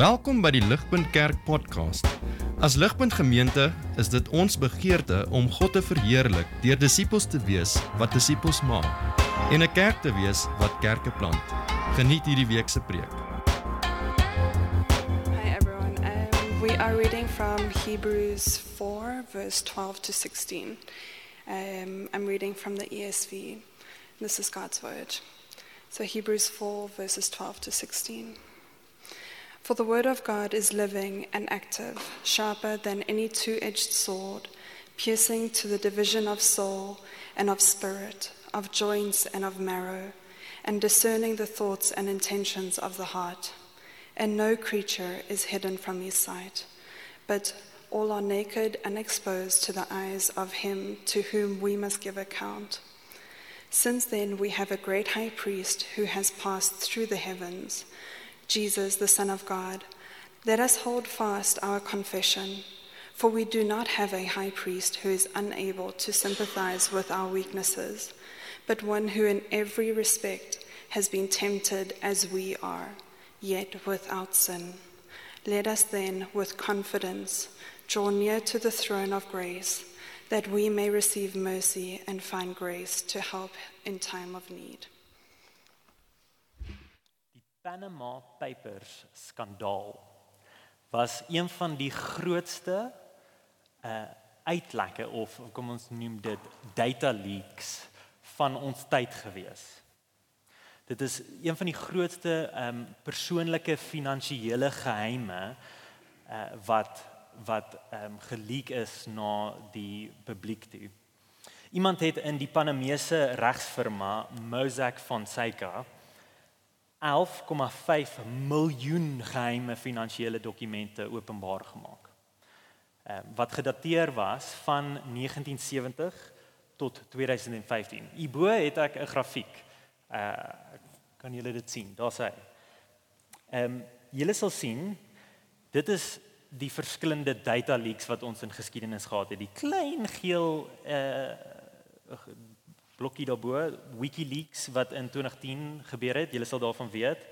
Welkom by die Ligpunt Kerk podcast. As Ligpunt Gemeente is dit ons begeerte om God te verheerlik deur disippels te wees wat disippels maak en 'n kerk te wees wat kerke plant. Geniet hierdie week se preek. Hi everyone. Um, we are reading from Hebrews 4, verse 12 to 16. Um, I'm reading from the ESV. This is God's word. So, Hebrews 4, verses 12 to 16. For the word of God is living and active, sharper than any two edged sword, piercing to the division of soul and of spirit, of joints and of marrow, and discerning the thoughts and intentions of the heart. And no creature is hidden from his sight, but all are naked and exposed to the eyes of him to whom we must give account. Since then, we have a great high priest who has passed through the heavens, Jesus, the Son of God. Let us hold fast our confession, for we do not have a high priest who is unable to sympathize with our weaknesses, but one who in every respect has been tempted as we are, yet without sin. Let us then, with confidence, draw near to the throne of grace, that we may receive mercy and find grace to help in time of need. Panama Papers skandaal was een van die grootste uh uitlekke of kom ons noem dit data leaks van ons tyd gewees. Dit is een van die grootste ehm um, persoonlike finansiële geheime uh wat wat ehm um, geleak is na die publiek toe. Iemand het in die Panamese regsfirma Mossack Fonseca 11,5 miljoen geheime finansiële dokumente openbaar gemaak. Ehm wat gedateer was van 1970 tot 2015. Hierbo het ek 'n grafiek. Uh kan julle dit sien? Daar's hy. Ehm um, julle sal sien dit is die verskillende data leaks wat ons in geskiedenis gehad het. Die klein geel uh blokkie daarbo, WikiLeaks wat in 2010 gebeur het. Julle sal daarvan weet.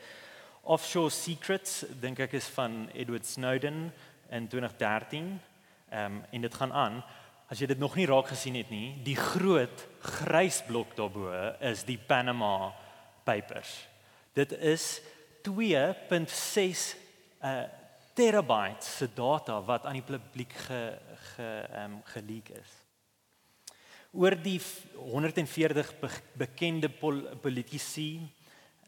Offshore Secrets dink ek is van Edward Snowden in 2013. Ehm um, en dit gaan aan. As jy dit nog nie raak gesien het nie, die groot grys blok daarbo is die Panama Papers. Dit is 2.6 uh terabyte se data wat aan die publiek ge ge ehm um, geleak is. Oor die 140 be bekende pol politici,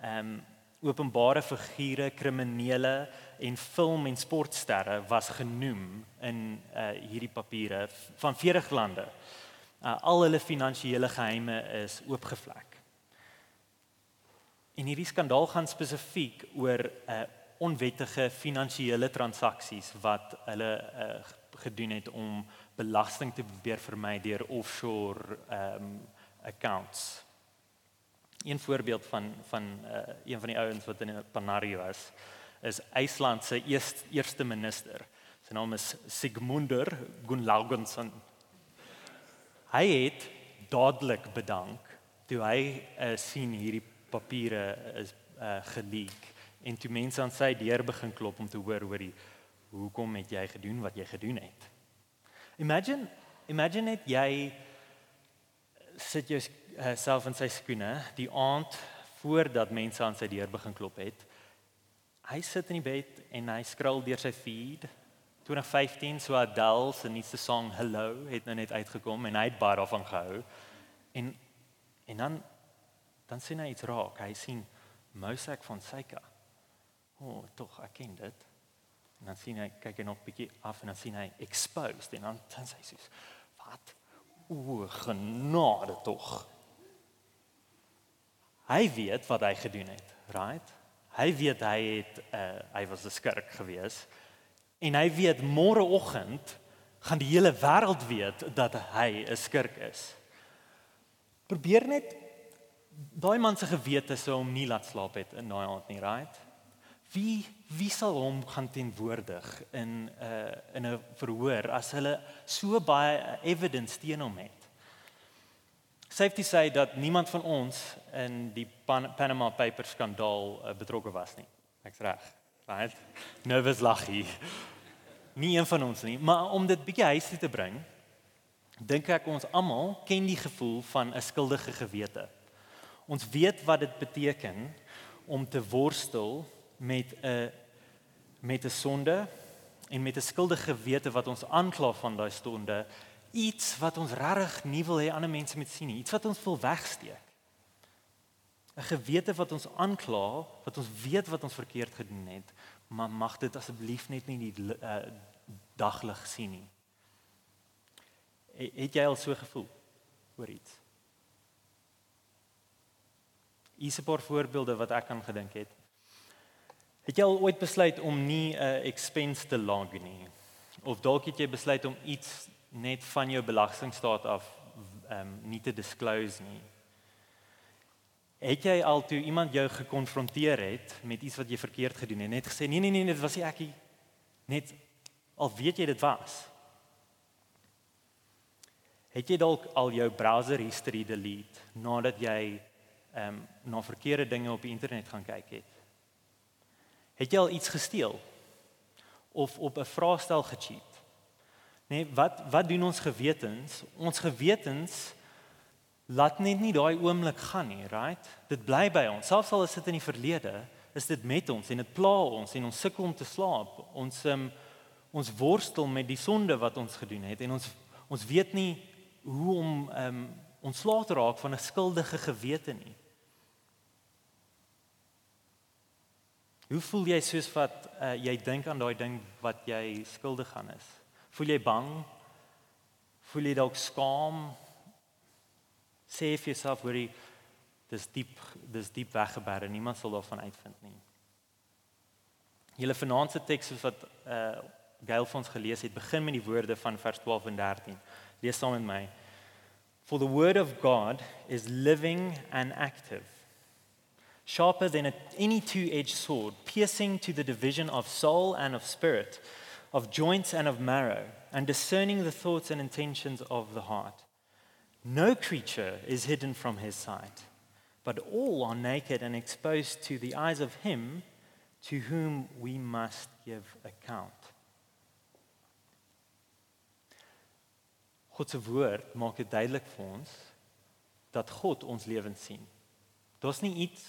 ehm um, openbare figure, kriminele en film en sportsterre was genoem in uh hierdie papiere van 40 lande. Uh, al hulle finansiële geheime is oopgevlek. En hierdie skandaal gaan spesifiek oor 'n uh, onwettige finansiële transaksies wat hulle uh, gedoen het om belasting te probeer vermy deur offshore ehm um, accounts. Een voorbeeld van van uh, een van die ouens wat in Panari was is IJsland se eerste eerste minister. Sy naam is Sigmundur Gunnlaugsson. Hy het dadelik bedank toe hy uh, sien hierdie papiere is uh, geleak en toe mense aan sy deur begin klop om te hoor hoor die hoekom het jy gedoen wat jy gedoen het. Imagine imagine net jy sit jou uh, self in sy skoene die aand voordat mense aan sy deur begin klop het. Hy sit in die bed en hy scroll deur sy feed. 2015 so Adele se nuutste song Hello het nou net uitgekom en hy het baie daarvan gehou. En en dan dan sien hy iets raak. Hy sien Mossack Fonseca. O, oh, tog ek ken dit. En dan sien hy kyk hy nog bietjie af en dan sien hy exposed en dan dan sê hy soos wat? O, genade tog. Hy weet wat hy gedoen het, right? Hy weet hy het uh, hy was 'n skurk gewees. En hy weet môreoggend gaan die hele wêreld weet dat hy 'n skurk is. Probeer net daai man se gewete sou hom nie laat slaap het in daai aand nie, right? Wie wie sal hom gaan teenwoordig in 'n uh, in 'n verhoor as hulle so baie evidence teen hom het? Safety sê dat niemand van ons in die Pan Panama Papers skandaal uh, betrokke was nie. Ek's reg. Right? Nervous laggie. Nie een van ons nie, maar om dit bietjie huis toe te bring, dink ek ons almal ken die gevoel van 'n skuldige gewete. Ons weet wat dit beteken om te worstel met 'n met 'n sonde en met 'n skuldige gewete wat ons aankla van daai sonde, iets wat ons regtig nie wil hê ander mense moet sien nie, iets wat ons wil wegsteek. 'n Gewete wat ons aankla, wat ons weet wat ons verkeerd gedoen het, maar mag dit asseblief net nie die uh, daglig sien nie. Het jy al so gevoel oor iets? Hier is 'n paar voorbeelde wat ek aan gedink het. Het jy al ooit besluit om nie 'n expense te log nie? Of dalk het jy besluit om iets net van jou belastingstaat af ehm um, nie te disclose nie? Het jy al toe iemand jou gekonfronteer het met iets wat jy verkeerd gedoen het, net gesê nee nee nee, dit was nie ek nie. Net al weet jy dit was. Het jy dalk al jou browser history delete nadat jy ehm um, na verkeerde dinge op die internet gaan kyk het? Het jy al iets gesteel of op 'n vraestel gecheat? Nee, wat wat doen ons gewetens? Ons gewetens laat net nie daai oomblik gaan nie, right? Dit bly by ons. Selfs al is dit in die verlede, is dit met ons en dit pla ons en ons sukkel om te slaap. Ons um, ons worstel met die sonde wat ons gedoen het en ons ons weet nie hoe om um, ontslae te raak van 'n skuldige gewete nie. Hoe voel jy soos wat uh, jy dink aan daai ding wat jy skuldig aan is? Voel jy bang? Voel jy dalk skaam? Sê vir jouself hoor jy dis diep dis diep weggeberg en niemand sal daarvan uitvind nie. Julle vanaand se teks wat uh Gail vir ons gelees het, begin met die woorde van vers 12 en 13. Lees saam met my. For the word of God is living and active sharper than any two edged sword, piercing to the division of soul and of spirit, of joints and of marrow, and discerning the thoughts and intentions of the heart. No creature is hidden from his sight, but all are naked and exposed to the eyes of him to whom we must give account. God se woord maak dit duidelik vir ons dat God ons lewens sien. Daar's nie iets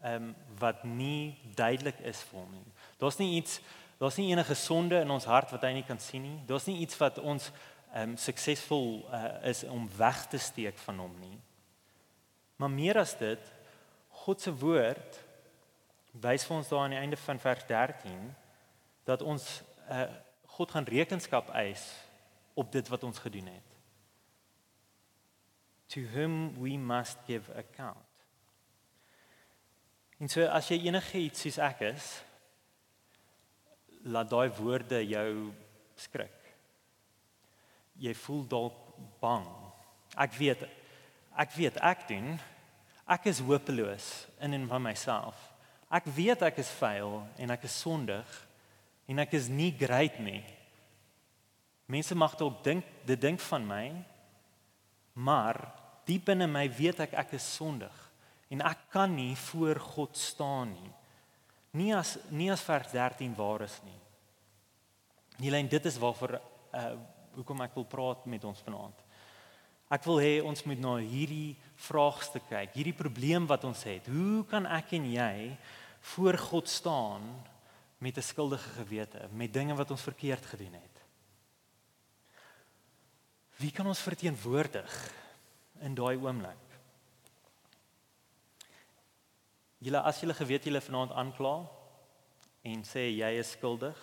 ehm um, wat nie duidelik is vir hom nie. Daar's nie iets daar's nie enige sonde in ons hart wat hy nie kan sien nie. Daar's nie iets wat ons ehm um, suksesvol uh, is om weg te steek van hom nie. Maar meer as dit, God se woord wys vir ons daar aan die einde van vers 13 dat ons uh, God gaan rekenskap eis op dit wat ons gedoen het. To whom we must give account. En so as jy enigiets soos ek is, laat daai woorde jou skrik. Jy voel dalk bang. Ek weet ek weet ek doen ek is hopeloos in en van myself. Ek weet ek is vuil en ek is sondig en ek is nie great nie. Mense mag dalk dink dit dink van my, maar diep binne my weet ek ek is sondig en ek kan nie voor God staan nie. Nie as nie as vers 13 waar is nie. Nielyn dit is waarvoor uh hoekom ek wil praat met ons vanaand. Ek wil hê ons moet na hierdie vraagstuk kyk, hierdie probleem wat ons het. Hoe kan ek en jy voor God staan met 'n skuldige gewete, met dinge wat ons verkeerd gedoen het? Wie kan ons verteenwoordig in daai oomblik? Julle as julle geweet julle vanaand aankla en sê jy is skuldig.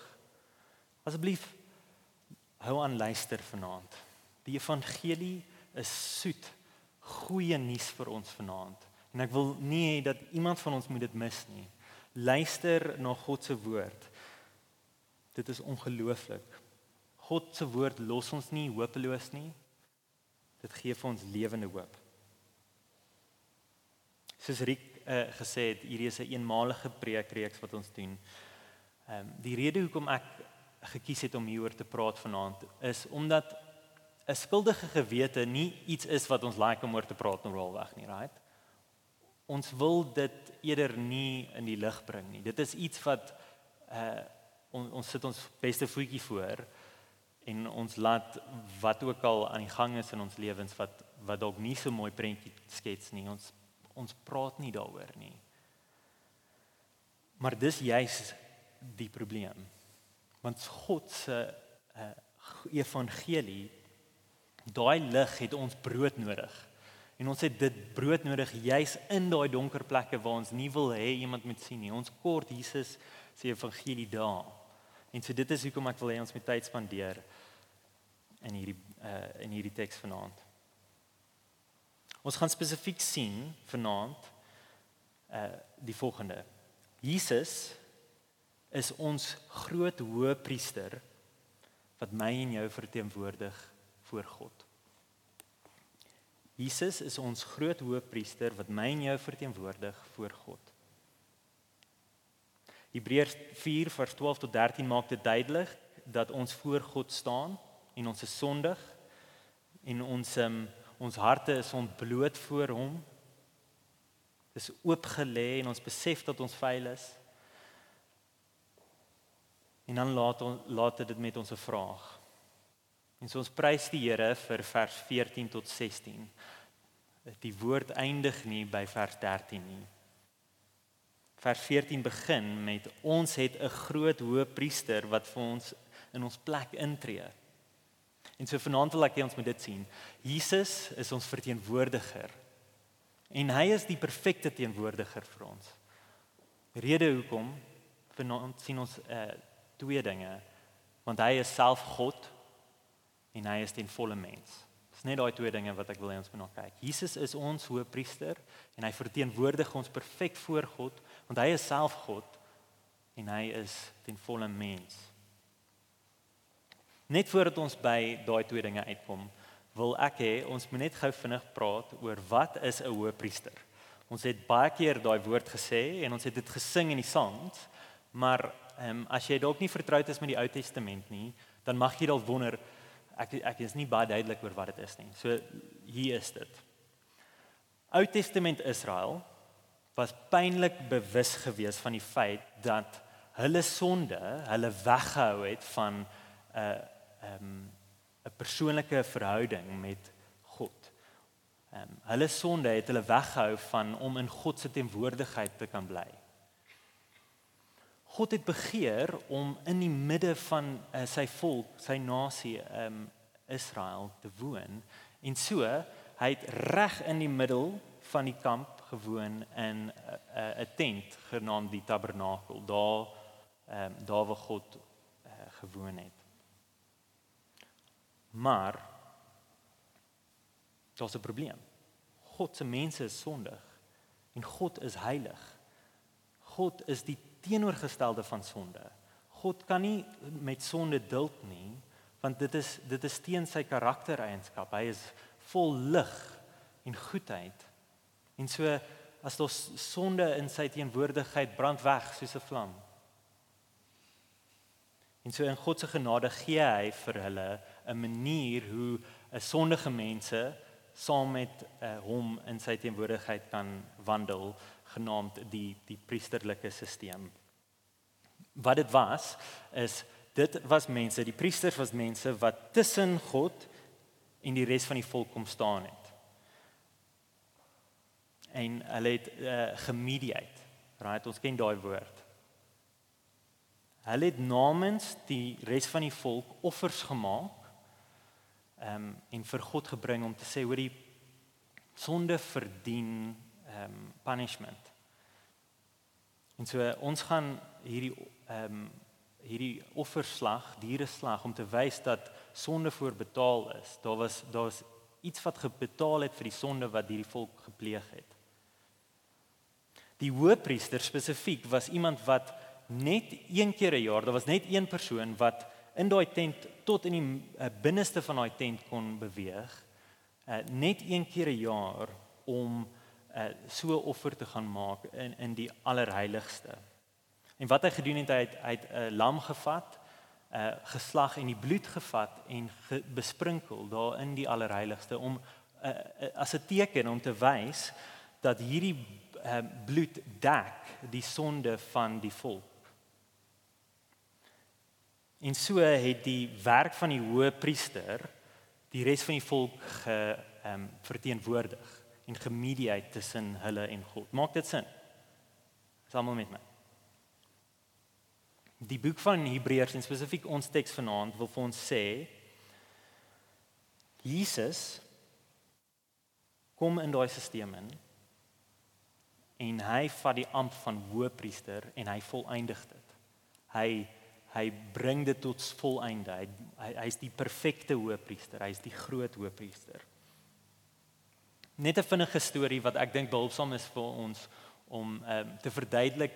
Asseblief hou aan luister vanaand. Die evangelie is soet, goeie nuus vir ons vanaand. En ek wil nie hê dat iemand van ons moet dit mis nie. Luister na God se woord. Dit is ongelooflik. God se woord los ons nie hopeloos nie. Dit gee vir ons lewende hoop. Soos Rick uh, gesê het hierdie is 'n een eenmalige preekreeks wat ons doen. Ehm um, die rede hoekom ek gekies het om hieroor te praat vanaand is omdat 'n skuldige gewete nie iets is wat ons like om oor te praat normaalweg nie, right? Ons wil dit eerder nie in die lig bring nie. Dit is iets wat uh on, ons sit ons beste voetjie voor en ons laat wat ook al aan die gang is in ons lewens wat wat dalk nie so mooi prentjie skets nie. Ons ons praat nie daaroor nie. Maar dis juis die probleem. Want God se uh, evangelie daai lig het ons brood nodig. En ons het dit brood nodig juis in daai donker plekke waar ons nie wil hê iemand moet sien nie. Ons kort Jesus se evangelie daar. En so dit is hoekom ek wil hê ons moet tyd spandeer in hierdie uh in hierdie teks vanaand. Ons gaan spesifiek sien vanaand uh die volgende. Jesus is ons groot hoëpriester wat my en jou verteenwoordig voor God. Jesus is ons groot hoëpriester wat my en jou verteenwoordig voor God. Hebreërs 4 vers 12 tot 13 maak dit duidelik dat ons voor God staan en ons is sondig en ons um, ons harte is ontbloot voor hom. Dis oopgelê en ons besef dat ons vuil is. En dan laat ons laat dit met ons 'n vraag. En so ons prys die Here vir vers 14 tot 16. Die woord eindig nie by vers 13 nie. Vers 14 begin met ons het 'n groot hoëpriester wat vir ons in ons plek intree. En so vanaand wil ek hê ons moet dit sien. Jesus is ons verteenwoordiger. En hy is die perfekte teenwoordiger vir ons. Rede hoekom vanaand sien ons uh twee dinge. Want hy is self God en hy is ten volle mens. Dis net daai twee dinge wat ek wil hê ons moet na kyk. Jesus is ons hoëpriester en hy verteenwoordig ons perfek voor God want hy is self God en hy is ten volle mens. Net voordat ons by daai twee dinge uitkom, wil ek hê ons moet net gou vinnig praat oor wat is 'n hoëpriester. Ons het baie keer daai woord gesê en ons het dit gesing in die sangs, maar ehm um, as jy dalk nie vertroud is met die Ou Testament nie, dan mag jy dalk wonder ek ek is nie baie duidelik oor wat dit is nie. So hier is dit. Ou Testament Israel was pynlik bewus gewees van die feit dat hulle sonde hulle weggehou het van 'n uh, ehm um, 'n persoonlike verhouding met God. Ehm um, hulle sonde het hulle weggehou van om in God se teenwoordigheid te kan bly. God het begeer om in die midde van uh, sy volk, sy nasie, ehm um, Israel te woon. En so, hy het reg in die middel van die kamp gewoon in 'n uh, 'n tent genaamd die tabernakel. Daar ehm um, daar waar God uh, gewoon het. Maar daar's 'n probleem. God se mense is sondig en God is heilig. God is die teenoorgestelde van sonde. God kan nie met sonde duld nie, want dit is dit is teen sy karaktereienskap. Hy is vol lig en goedheid. En so as daar sonde in sy teenwoordigheid brand weg soos 'n vlam. En so in God se genade gee hy vir hulle 'n manier hoe 'n sondige mense saam met uh, hom in sy teenwoordigheid kan wandel genaamd die die priesterlike stelsel. Wat dit was is dit was mense, die priesters was mense wat tussen God en die res van die volk kom staan het. En hulle het uh, gemediate. Right, ons ken daai woord. Hulle het namens die res van die volk offers gemaak. Ehm um, en vir God gebring om te sê hoor die sonde verdien ehm um, punishment. En so ons gaan hierdie ehm um, hierdie offerslag, diereslag om te wys dat sonde voorbetaal is. Daar was daar's iets wat gebetaal het vir die sonde wat hierdie volk gepleeg het. Die hoëpriester spesifiek was iemand wat net een keer 'n jaar, daar was net een persoon wat in daai tent tot in die uh, binneste van daai tent kon beweeg. Uh, net een keer 'n jaar om uh, so 'n offer te gaan maak in in die allerheiligste. En wat hy gedoen het, hy het hy 'n uh, lam gevat, uh geslag en die bloed gevat en ge, besprinkel daar in die allerheiligste om uh, uh, as 'n teken om te wys dat hierdie uh, bloed dek die sonde van die volk. En so het die werk van die hoëpriester die res van die volk ge ehm um, verteenwoordig en gemediate tussen hulle en God. Maak dit sin? Saam met my. Die boek van Hebreërs en spesifiek ons teks vanaand wil vir ons sê Jesus kom in daai stelsel in en hy vat die amp van hoëpriester en hy volëindig dit. Hy hy bring dit tot volëinde. Hy hy hy's die perfekte hoëpriester. Hy's die groot hoëpriester. Net 'n vinnige storie wat ek dink behulpsaam is vir ons om um, te verduidelik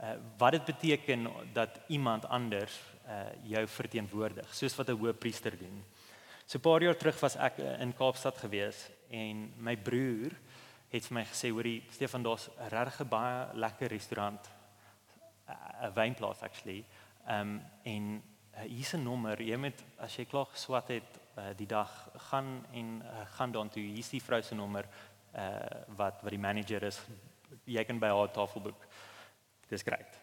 uh, wat dit beteken dat iemand anders uh, jou verteenwoordig, soos wat 'n hoëpriester doen. So 'n paar jaar terug was ek uh, in Kaapstad gewees en my broer het vir my gesê hoorie Stefan daar's 'n regtig baie lekker restaurant 'n wynplaas actually Ehm um, en uh, hier's 'n nommer. Jy moet as jy klaar geswat het uh, die dag gaan en uh, gaan dan toe. Hier's die vrou se nommer uh wat wat die manager is. Jy kan by haar tafel boek. Dis grait.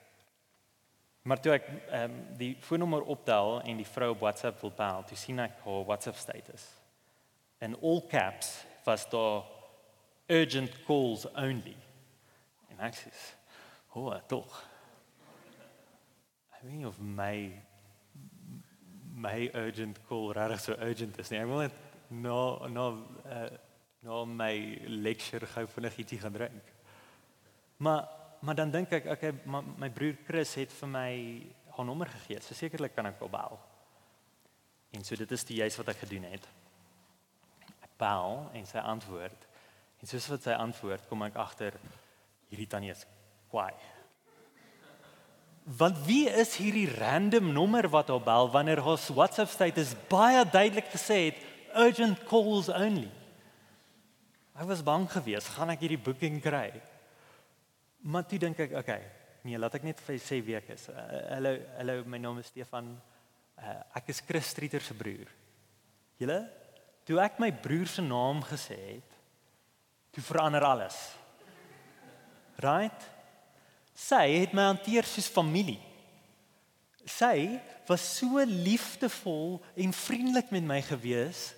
Maar toe ek ehm um, die foonnommer optel en die vrou op WhatsApp wil bel, toe sien ek haar WhatsApp status. In all caps was daar urgent calls only. En ek sê, "Hoe, tog." Weet nie of my my urgent call regtig so urgent is nie. Ek wil net na na uh, na my lecture gou vinnig ietsie gaan drink. Maar maar dan dink ek okay, my, my broer Chris het vir my haar nommer gegee. So sekerlik kan ek wel bel. En so dit is die juist wat ek gedoen het. Ek bel en sy antwoord. En soos wat sy antwoord, kom ek agter hierdie tannie is kwaai. Want wie is hierdie random nommer wat haar bel wanneer haar WhatsApp status baie duidelik gesê het urgent calls only. Ek was bang geweest, gaan ek hierdie booking kry? Maar toe dink ek, okay, nee, laat ek net vir sê wie ek is. Uh, hallo, hallo, my naam is Stefan. Uh, ek is Chris Streeter se broer. Julle, toe ek my broer se naam gesê het, toe verander alles. Right? Sy het my hanteer soos familie. Sy was so liefdevol en vriendelik met my gewees.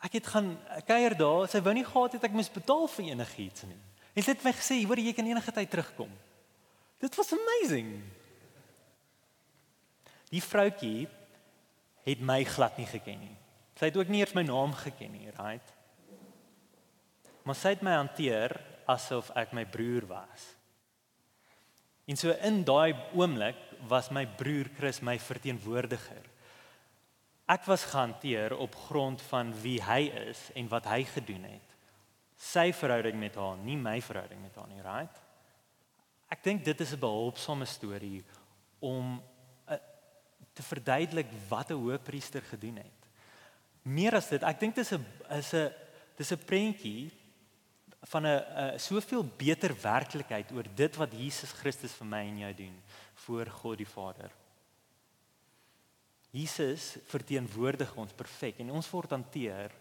Ek het gaan kuier daar. Sy wou nie gehad het ek moes betaal vir enigiets nie. En sy het my gesê, "Hoor, jy kan enige tyd terugkom." Dit was amazing. Die vroutjie het my glad nie geken nie. Sy het ook nie eers my naam geken nie, right? Maar sy het my hanteer asof ek my broer was. En so in daai oomblik was my broer Chris my verteenwoordiger. Ek was gehanteer op grond van wie hy is en wat hy gedoen het. Sy verhouding met haar, nie my verhouding met haar nie, right? Ek dink dit is 'n behulpsame storie om uh, te verduidelik wat 'n hoëpriester gedoen het. Meer as dit, ek dink dit is 'n is 'n dis 'n prentjie van 'n soveel beter werklikheid oor dit wat Jesus Christus vir my en jou doen voor God die Vader. Jesus verteenwoordig ons perfek en ons word hanteer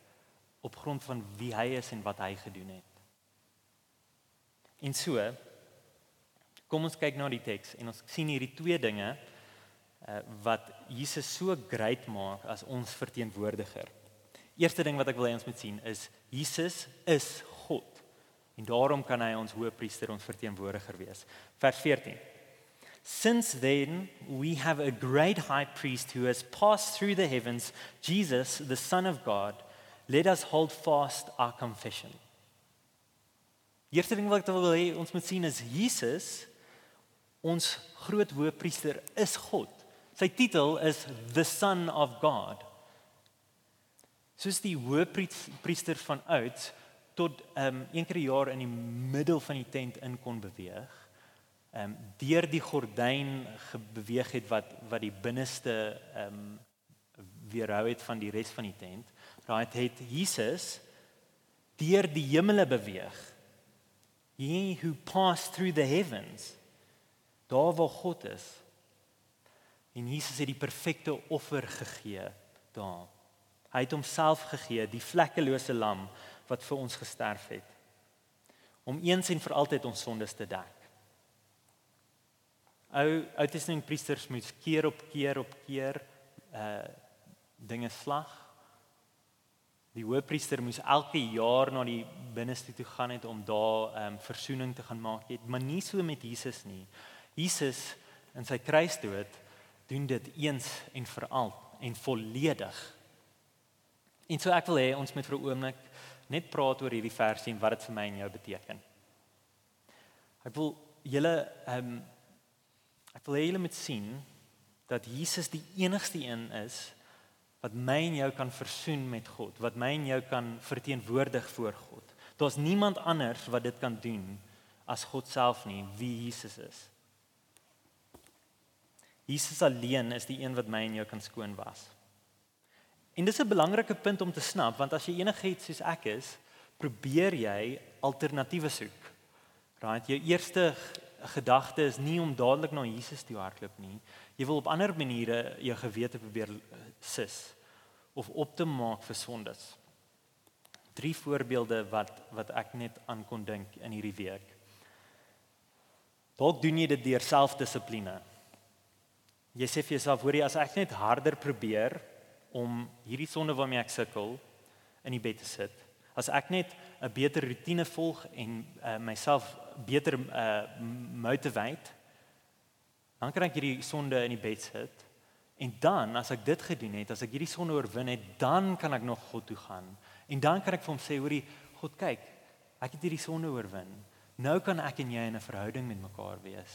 op grond van wie hy is en wat hy gedoen het. En so kom ons kyk na die teks en ons sien hierdie twee dinge uh, wat Jesus so great maak as ons verteenwoordiger. Eerste ding wat ek wil hê ons moet sien is Jesus is. En daarom kan hy ons hoëpriester ons verteenwoordiger wees. Vers 14. Since then we have a great high priest who has passed through the heavens, Jesus, the Son of God, let us hold fast our confession. Eerste ding wat ek wil hê ons moet sien is Jesus ons groot hoëpriester is God. Sy titel is the Son of God. Soos die hoëpriester van ouds tot ehm um, een keer per jaar in die middel van die tent in kon beweeg. Ehm um, deur die gordyn beweeg het wat wat die binneste ehm um, weerhou het van die res van die tent. Daai het, het Jesus deur die hemele beweeg. He who passed through the heavens. Daar waar God is. En Jesus het die perfekte offer gegee daar. Hy het homself gegee, die vlekkelose lam wat vir ons gesterf het om eens en vir altyd ons sondes te dek. ou Ou Testament priesters moes keer op keer op keer uh dinge slag. Die hoofpriester moes elke jaar na die binneste toe gaan het om daar ehm um, verzoening te gaan maak. Het, maar nie so met Jesus nie. Jesus in sy kruisdood doen dit eens en vir al en volledig. En so ek wil hê ons moet vir 'n oomblik net praat oor hierdie versie en wat dit vir my en jou beteken. Ek wil julle ehm um, ek wil hê julle moet sien dat Jesus die enigste een is wat my en jou kan versoen met God, wat my en jou kan verteenwoordig voor God. Daar's niemand anders wat dit kan doen as God self nie, wie Jesus is. Jesus alleen is die een wat my en jou kan skoon was. En dis 'n belangrike punt om te snap want as jy enigiets soos ek is, probeer jy alternatiewe soek. Right, jou eerste gedagte is nie om dadelik na Jesus toe hardloop nie. Jy wil op ander maniere jou gewete probeer sis of op te maak vir sondes. Drie voorbeelde wat wat ek net aan kon dink in hierdie week. Dalk doen jy dit deur selfdissipline. Jy sê vir jouself, hoorie, as ek net harder probeer om hierdie sonde waarmee ek sukkel in die bed te sit, as ek net 'n beter rotine volg en uh, myself beter uh, motivate, dan kan ek hierdie sonde in die bed sit. En dan as ek dit gedoen het, as ek hierdie sonde oorwin het, dan kan ek nog God toe gaan. En dan kan ek vir hom sê, hoorie, God kyk, ek het hierdie sonde oorwin. Nou kan ek en jy in 'n verhouding met mekaar wees.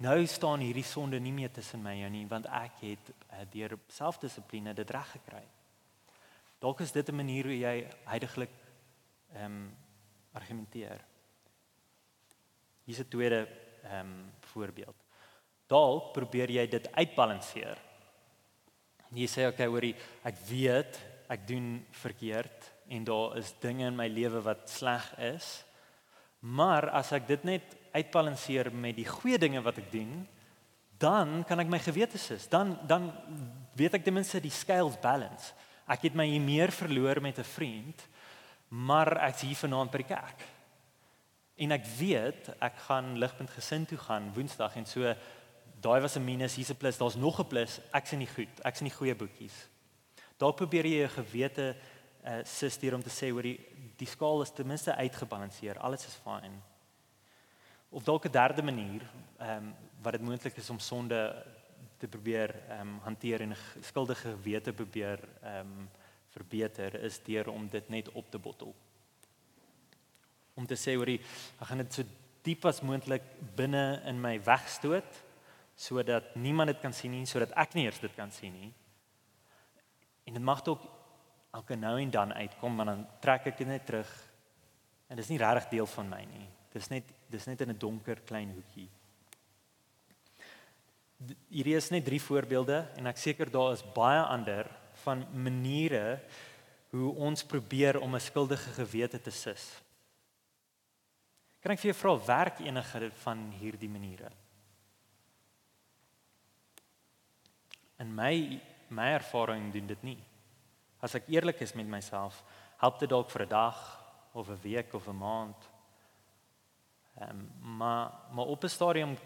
Nou staan hierdie sonde nie meer tussen my en jou nie want ek het uh, deur selfdissipline dit reg gekry. Dalk is dit 'n manier hoe jy heidaglik ehm um, argumenteer. Hier is 'n tweede ehm um, voorbeeld. Dalk probeer jy dit uitbalanseer. Jy sê okay, hoorie, ek weet ek doen verkeerd en daar is dinge in my lewe wat sleg is. Maar as ek dit net uitbalanseer met die goeie dinge wat ek doen, dan kan ek my gewete sis. Dan dan weet ek ten minste die scales balance. Ek het my hier meer verloor met 'n vriend, maar ek's hier vanaand by die kerk. En ek weet ek gaan ligpunt gesin toe gaan Woensdag en so daai was 'n minus, hier's 'n plus, daar's nog 'n plus. Ek's in die goed. Ek's in die goeie boekies. Daar probeer jy jou gewete uh, sisteer om te sê hoor die die skaal is ten minste uitgebalanseer. Alles is fine. Of dalk 'n derde manier, ehm um, wat dit moontlik is om sonde te probeer ehm um, hanteer en skuldige gewete probeer ehm um, verbeter is deur om dit net op te bottel. Om te sê hoorie, ek gaan dit so diep as moontlik binne in my wegstoot sodat niemand dit kan sien nie, sodat ek nie eers dit kan sien nie. En dit mag dalk elke nou en dan uitkom, maar dan trek ek dit net terug. En dit is nie regtig deel van my nie. Dis net dis net in 'n donker klein hoekie. Hierdie is net drie voorbeelde en ek seker daar is baie ander van maniere hoe ons probeer om 'n skuldige gewete te sis. Kan ek vir jou vra werk enige van hierdie maniere? In my my ervaring doen dit nie. As ek eerlik is met myself, help dit dalk vir 'n dag of 'n week of 'n maand. Ehm um, maar maar op 'n stadium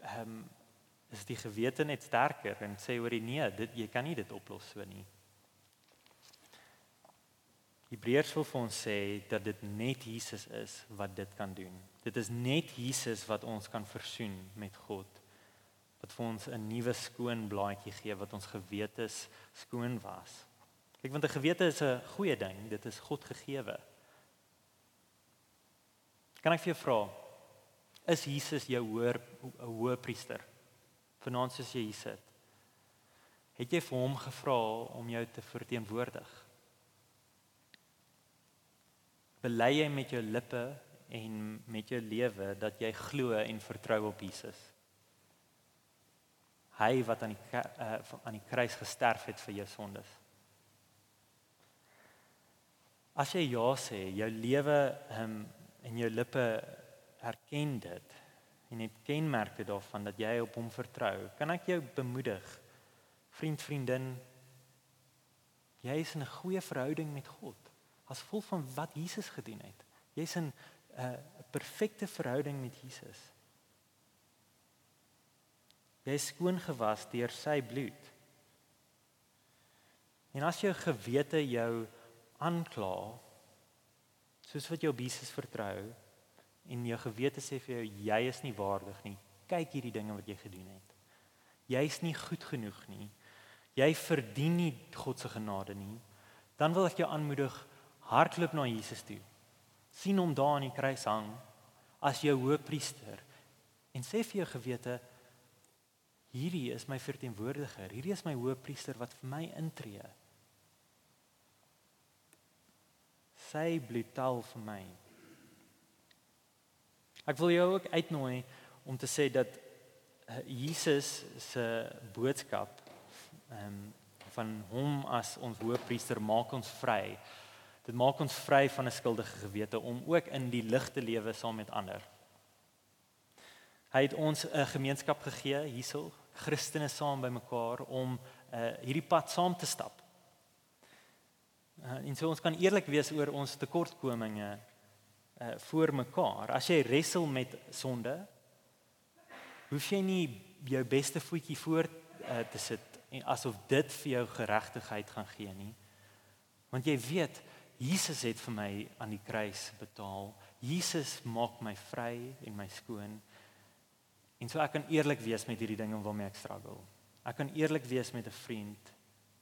ehm um, is die gewete net sterker en sê oor die nee, dit jy kan nie dit oplos so nie. Hebreërs wil vir ons sê dat dit net Jesus is wat dit kan doen. Dit is net Jesus wat ons kan versoen met God. Wat vir ons 'n nuwe skoon blaadjie gee wat ons gewete skoon was. Kyk want 'n gewete is 'n goeie ding, dit is God gegeewe. Kan ek vir jou vra, is Jesus jou hoër hoë priester? Vanaand soos jy hier sit. Het jy vir hom gevra om jou te verteenwoordig? Bely jy met jou lippe en met jou lewe dat jy glo en vertrou op Jesus? Hy wat aan die uh, aan die kruis gesterf het vir jou sondes. As jy ja sê, jou lewe um, en jou lippe erken dit en het kenmerke daarvan dat jy op hom vertrou. Kan ek jou bemoedig? Vriend, vriendin, jy is in 'n goeie verhouding met God as gevolg van wat Jesus gedoen het. Jy's in 'n uh, perfekte verhouding met Jesus. Jy is skoon gewas deur sy bloed. En as jou gewete jou aankla, soos wat jy op Jesus vertrou en jou gewete sê vir jou jy is nie waardig nie, kyk hierdie dinge wat jy gedoen het. Jy's nie goed genoeg nie. Jy verdien nie God se genade nie. Dan wil ek jou aanmoedig hardloop na Jesus toe. sien hom daar aan die kruis hang as jou hoëpriester en sê vir jou gewete hierdie is my verteenwoordiger. Hierdie is my hoëpriester wat vir my intree. Sy bloed tel vir my. Ek wil jou ook uitnooi om te sê dat eh, Jesus se boodskap ehm um, van hom as ons hoëpriester maak ons vry. Dit maak ons vry van 'n skuldige gewete om ook in die lig te lewe saam met ander. Hy het ons 'n gemeenskap gegee hierso, Christene saam bymekaar om uh, hierdie pad saam te stap. Uh, en so ons kan eerlik wees oor ons tekortkominge uh voor mekaar. As jy wrestel met sonde, hoef jy nie jou beste voetjie voor uh, te sit en asof dit vir jou geregtigheid gaan gee nie. Want jy weet Jesus het vir my aan die kruis betaal. Jesus maak my vry en my skoon. En so ek kan eerlik wees met hierdie dinge waarmee ek struggle. Ek kan eerlik wees met 'n vriend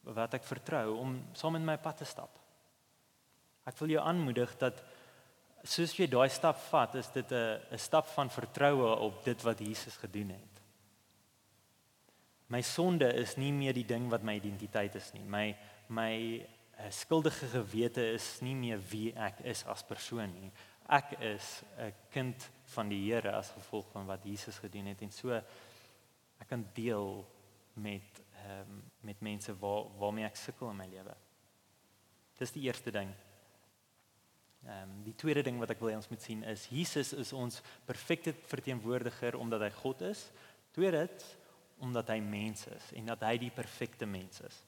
wat ek vertrou om saam met my pad te stap. Ek wil jou aanmoedig dat soos jy daai stap vat, is dit 'n 'n stap van vertroue op dit wat Jesus gedoen het. My sonde is nie meer die ding wat my identiteit is nie. My my uh, skuldige gewete is nie meer wie ek is as persoon nie. Ek is 'n kind van die Here as gevolg van wat Jesus gedoen het en so ek kan deel met ehm um, met mense waar waarmee ek sukkel in my lewe. Dis die eerste ding. Ehm um, die tweede ding wat ek wil hê ons moet sien is Jesus is ons perfekte verteenwoordiger omdat hy God is. Tweedens omdat hy mens is en dat hy die perfekte mens is.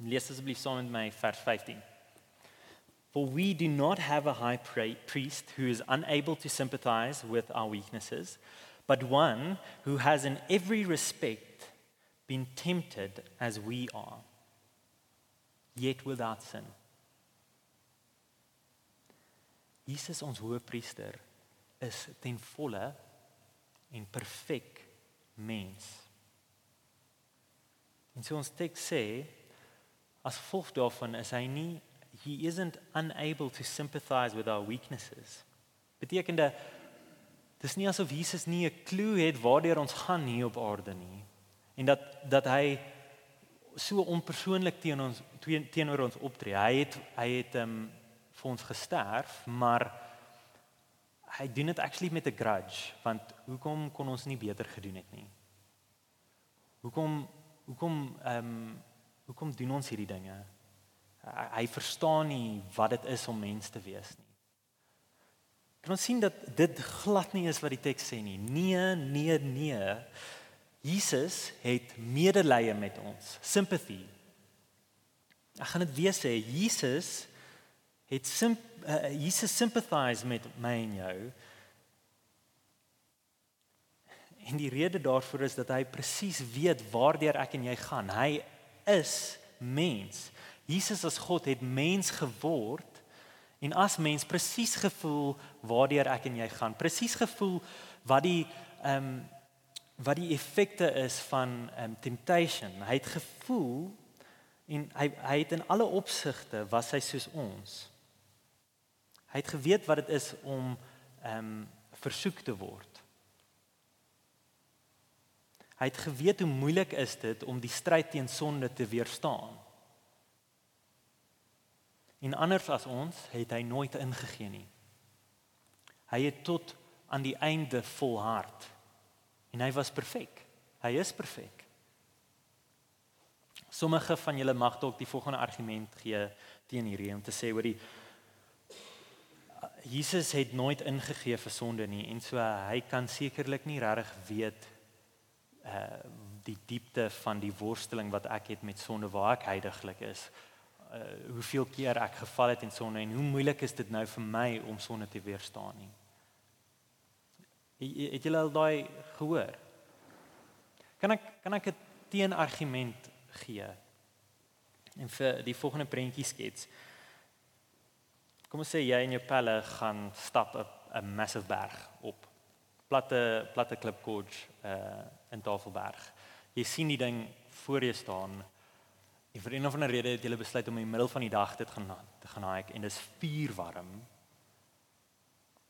Lees asseblief saam met my vers 15. For we do not have a high priest who is unable to sympathize with our weaknesses, but one who has in every respect been tempted as we are, yet without sin. Jesus ons hoëpriester is ten volle en perfek mens. En so ons teks sê as gevolg daarvan is hy nie he isn't unable to sympathize with our weaknesses. Betekende dis nie asof Jesus nie 'n klou het waardeur ons gaan hier op aarde nie en dat dat hy so onpersoonlik teen ons teenoor ons optree. Hy het hy het um, vir ons gesterf, maar hy doen dit actually met 'n grudge, want hoekom kon ons nie beter gedoen het nie? Hoekom hoekom ehm um, hoekom doen ons hierdie dinge? Hy, hy verstaan nie wat dit is om mens te wees nie. Kan ons sien dat dit glad nie is wat die teks sê nie. Nee, nee, nee. Jesus het medelee met ons, sympathy. Ek gaan dit weer sê, Jesus het sim, uh, Jesus sympathize met my en jou. En die rede daarvoor is dat hy presies weet waardeur ek en jy gaan. Hy is mens. Jesus as God het mens geword en as mens presies gevoel waardeur ek en jy gaan. Presies gevoel wat die ehm um, wat die effekte is van um temptation. Hy het gevoel en hy hy het in alle opsigte was hy soos ons. Hy het geweet wat dit is om um versoek te word. Hy het geweet hoe moeilik is dit om die stryd teen sonde te weerstaan. En anders as ons het hy nooit ingegee nie. Hy het tot aan die einde volhard. En hy was perfek. Hy is perfek. Sommige van julle mag dalk die volgende argument gee teen hierdie om te sê oor die Jesus het nooit ingegee vir sonde nie en so hy kan sekerlik nie regtig weet uh die diepte van die worsteling wat ek het met sonde waar ek heiliglik is. Uh hoeveel keer ek geval het in sonde en hoe moeilik is dit nou vir my om sonde te weerstaan nie. Het julle al daai gehoor? Kan ek kan ek 'n teenargument gee? En vir die volgende prentjie skets. Kom ons sê jy en jou pelle gaan stap 'n massive berg op. Platte platte klipkoers uh in Tafelberg. Jy sien die ding voor jou staan. En vir een of ander rede het jy besluit om in die middel van die dag dit gaan te gaan hike en dis vuurwarm.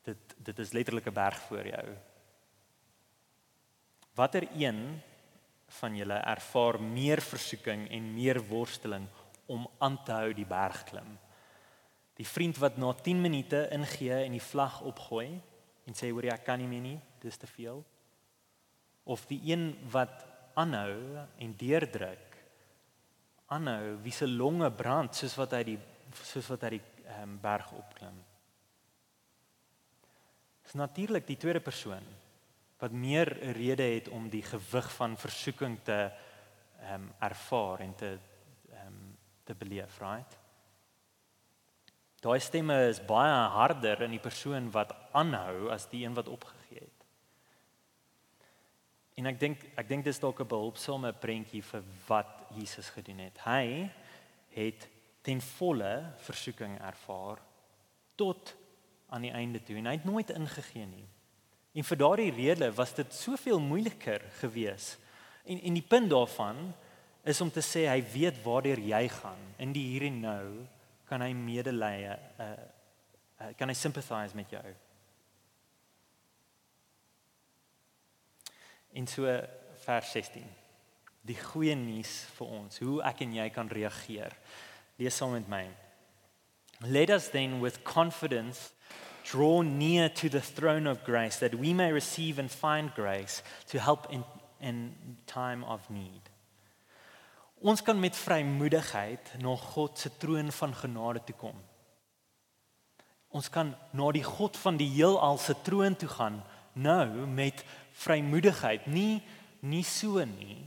Dit dit is letterlik 'n berg voor jou. Watter een van julle ervaar meer versoeking en meer worsteling om aan te hou die berg klim? Die vriend wat na 10 minute ingee en die vlag opgooi en sê hoor jy ek kan nie meer nie, dis te veel. Of die een wat aanhou en deurdruk aanhou wie se longe brand soos wat hy die soos wat hy die um, berg opklim. Dis natuurlik die tweede persoon wat meer 'n rede het om die gewig van versoeking te ehm um, ervaar en te ehm um, te beleef, right? Daai stemme is baie harder in die persoon wat aanhou as die een wat opgegee het. En ek dink ek dink dis dalk 'n behulpsame prentjie vir wat Jesus gedoen het. Hy het ten volle versoeking ervaar tot aan die einde toe en hy het nooit ingegee nie. En vir daardie rede was dit soveel moeiliker geweest. En en die punt daarvan is om te sê hy weet waartoe jy gaan. In die hier en nou kan hy medelee uh, uh kan hy sympathise met jou. In so vers 16. Die goeie nuus vir ons, hoe ek en jy kan reageer. Lees saam met my. Let us then with confidence draw near to the throne of grace that we may receive and find grace to help in in time of need. Ons kan met vrymoedigheid na God se troon van genade toe kom. Ons kan na die God van die heelal se troon toe gaan nou met vrymoedigheid, nie nie so nie.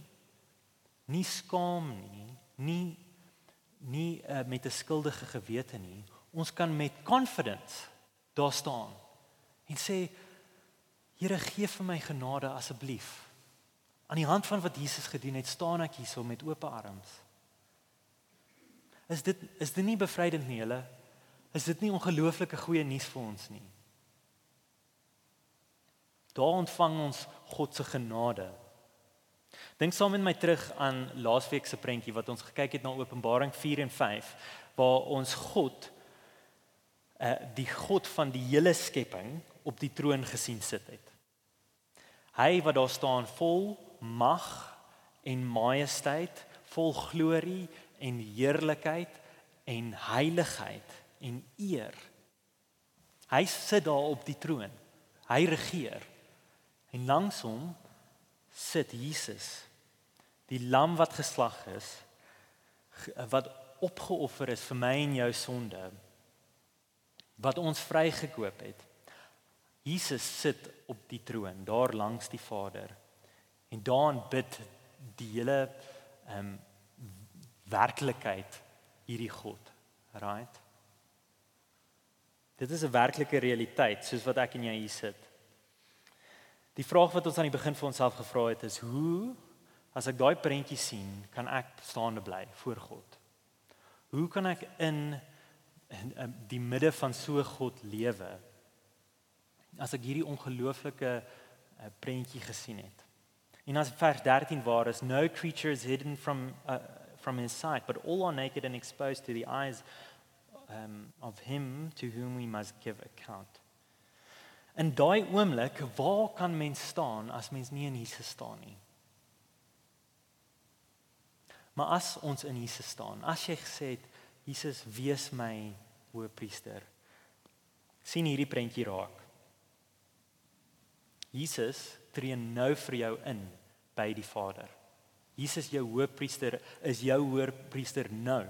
Nie skaam nie, nie nie uh, met 'n skuldige gewete nie. Ons kan met confidence daar staan en sê Here gee vir my genade asseblief. Aan die hand van wat Jesus gedoen het, staan ek hier so met oop arms. Is dit is dit nie bevrydend nie, julle? Is dit nie ongelooflike goeie nuus vir ons nie? Daar ontvang ons God se genade. Dink saam met my terug aan laasweek se prentjie wat ons gekyk het na Openbaring 4 en 5 waar ons God uh die God van die hele skepping op die troon gesien sit het. Hy wat daar staan vol mag en majesteit, vol glorie en heerlikheid en heiligheid en eer. Hy sit daar op die troon. Hy regeer. En langs hom sit Jesus, die lam wat geslag is, wat opgeoffer is vir my en jou sonde, wat ons vrygekoop het. Jesus sit op die troon daar langs die Vader. En daarin bid die hele ehm um, werklikheid hierdie God, right? Dit is 'n werklike realiteit soos wat ek en jy hier sit. Die vraag wat ons aan die begin vir onsself gevra het is hoe as ek daai prentjie sien, kan ek staande bly voor God? Hoe kan ek in, in, in die midde van so God lewe? As ek hierdie ongelooflike uh, prentjie gesien het. En as vers 13 waar is no creature is hidden from uh, from his sight but all are naked and exposed to the eyes um, of him to whom we must give account. In daai oomblik, waar kan mens staan as mens nie in Jesus staan nie? Maar as ons in Jesus staan, as jy gesê het Jesus wees my hoëpriester. sien hierdie prentjie raak. Jesus tree nou vir jou in by die Vader. Jesus jou hoëpriester is jou hoëpriester nou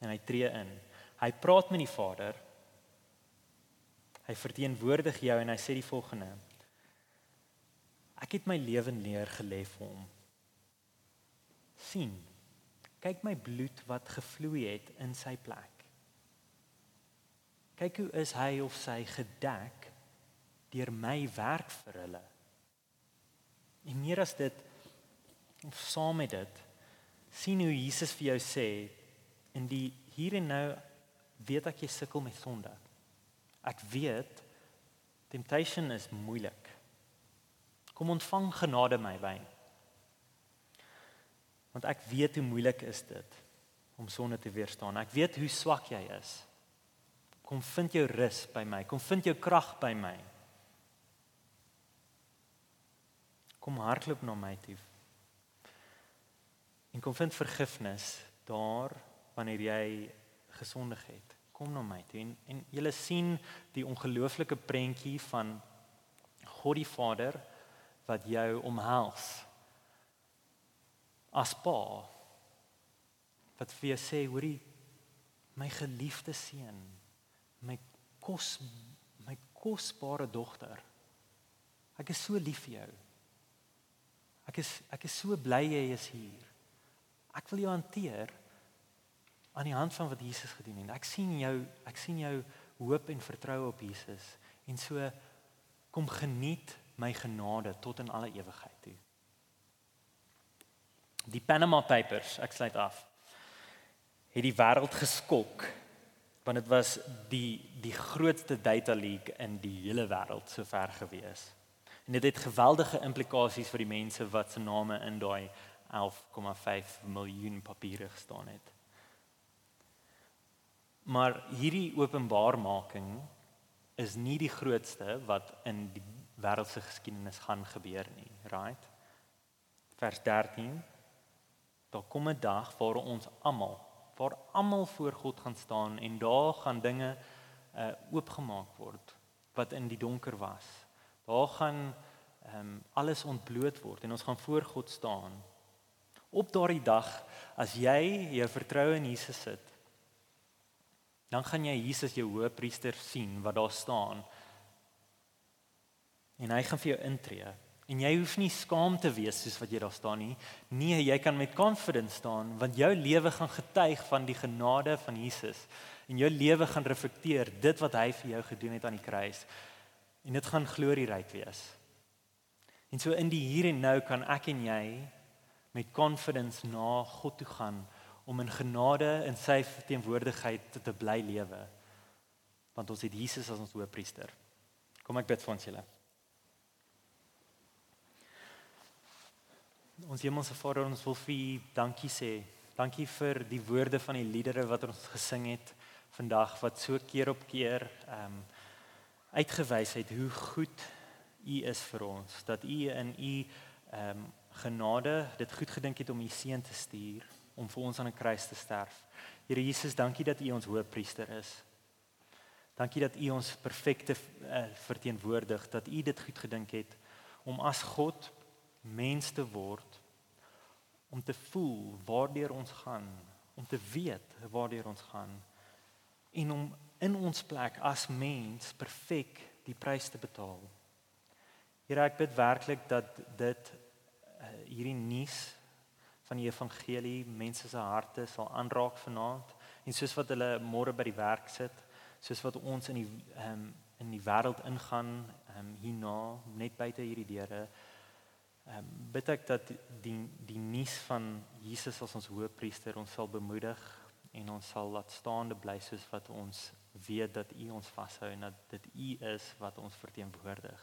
en hy tree in. Hy praat met die Vader Hy verteenwoordig jou en hy sê die volgende: Ek het my lewe neer gelê vir hom. sien. Kyk my bloed wat gevloei het in sy plek. Kyk hoe is hy of sy gedek deur my werk vir hulle. En meer as dit Of saam met dit sien hoe Jesus vir jou sê in die hier en nou weet ek jy sukkel met sonde. Ek weet temptation is moeilik. Kom ontvang genade my wyn. Want ek weet hoe moeilik is dit om sonde te weerstaan. Ek weet hoe swak jy is. Kom vind jou rus by my. Kom vind jou krag by my. Kom hardloop na my toe. En kom vind vergifnis daar wanneer jy gesondig het. Kom na my toe en en jy sien die ongelooflike prentjie van God die Vader wat jou omhels. As pa wat vir jou sê, hoorie, my geliefde seun, my kos my kosbare dogter. Ek is so lief vir jou. Ek is ek is so bly jy is hier. Ek wil jou hanteer aan die hand van wat Jesus gedoen het. Ek sien jou, ek sien jou hoop en vertroue op Jesus en so kom geniet my genade tot in alle ewigheid toe. Die Panama Papers, ek sluit af. Het die wêreld geskok want dit was die die grootste data leak in die hele wêreld sover gewees. En dit het geweldige implikasies vir die mense wat se name in daai 11,5 miljoen papiere gestaan het. Maar hierdie openbarmaking is nie die grootste wat in die wêreldse geskiedenis gaan gebeur nie, right? Vers 13. Daar kom 'n dag waar ons almal, waar almal voor God gaan staan en daar gaan dinge uh oopgemaak word wat in die donker was. Daar gaan ehm um, alles ontbloot word en ons gaan voor God staan. Op daardie dag as jy jou vertroue in Jesus sit, dan gaan jy Jesus jou hoëpriester sien wat daar staan. En hy gaan vir jou intree. En jy hoef nie skaam te wees soos wat jy daar staan nie. Nee, jy kan met confidence staan want jou lewe gaan getuig van die genade van Jesus. En jou lewe gaan reflekteer dit wat hy vir jou gedoen het aan die kruis. En dit gaan glorieryk wees. En so in die hier en nou kan ek en jy met confidence na God toe gaan om in genade in sy teenwoordigheid te, te bly lewe. Want ons het Jesus as ons hoëpriester. Kom ek bid vir ons julle. Ons Hemelse Vader, ons wil vir U dankie sê. Dankie vir die woorde van die liedere wat ons gesing het vandag wat so keer op keer ehm um, uitgewys het hoe goed U is vir ons. Dat U in U ehm um, genade dit goed gedink het om U seun te stuur om vir ons aan 'n kruis te sterf. Here Jesus, dankie dat U ons hoëpriester is. Dankie dat U ons perfekte uh, verteenwoordig, dat U dit goed gedink het om as God mens te word om te voel waardeur ons gaan, om te weet waardeur ons gaan en om in ons plek as mens perfek die prys te betaal. Here, ek bid werklik dat dit uh, hierdie nuus van die evangelie mense se harte sal aanraak vanaand en soos wat hulle môre by die werk sit, soos wat ons in die um, in die wêreld ingaan um, hierna net buite hierdie deure ehm um, bid ek dat die die nuus van Jesus as ons hoëpriester ons sal bemoedig en ons sal laat staande bly soos wat ons weet dat U ons vashou en dat dit U is wat ons verteenwoordig.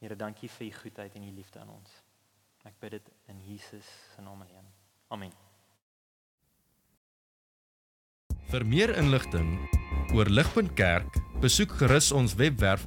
Here, dankie vir U goedheid en U liefde aan ons. Ek bid dit in Jesus se naam alleen. Amen. Vir meer inligting oor Ligpunt Kerk, besoek gerus ons webwerf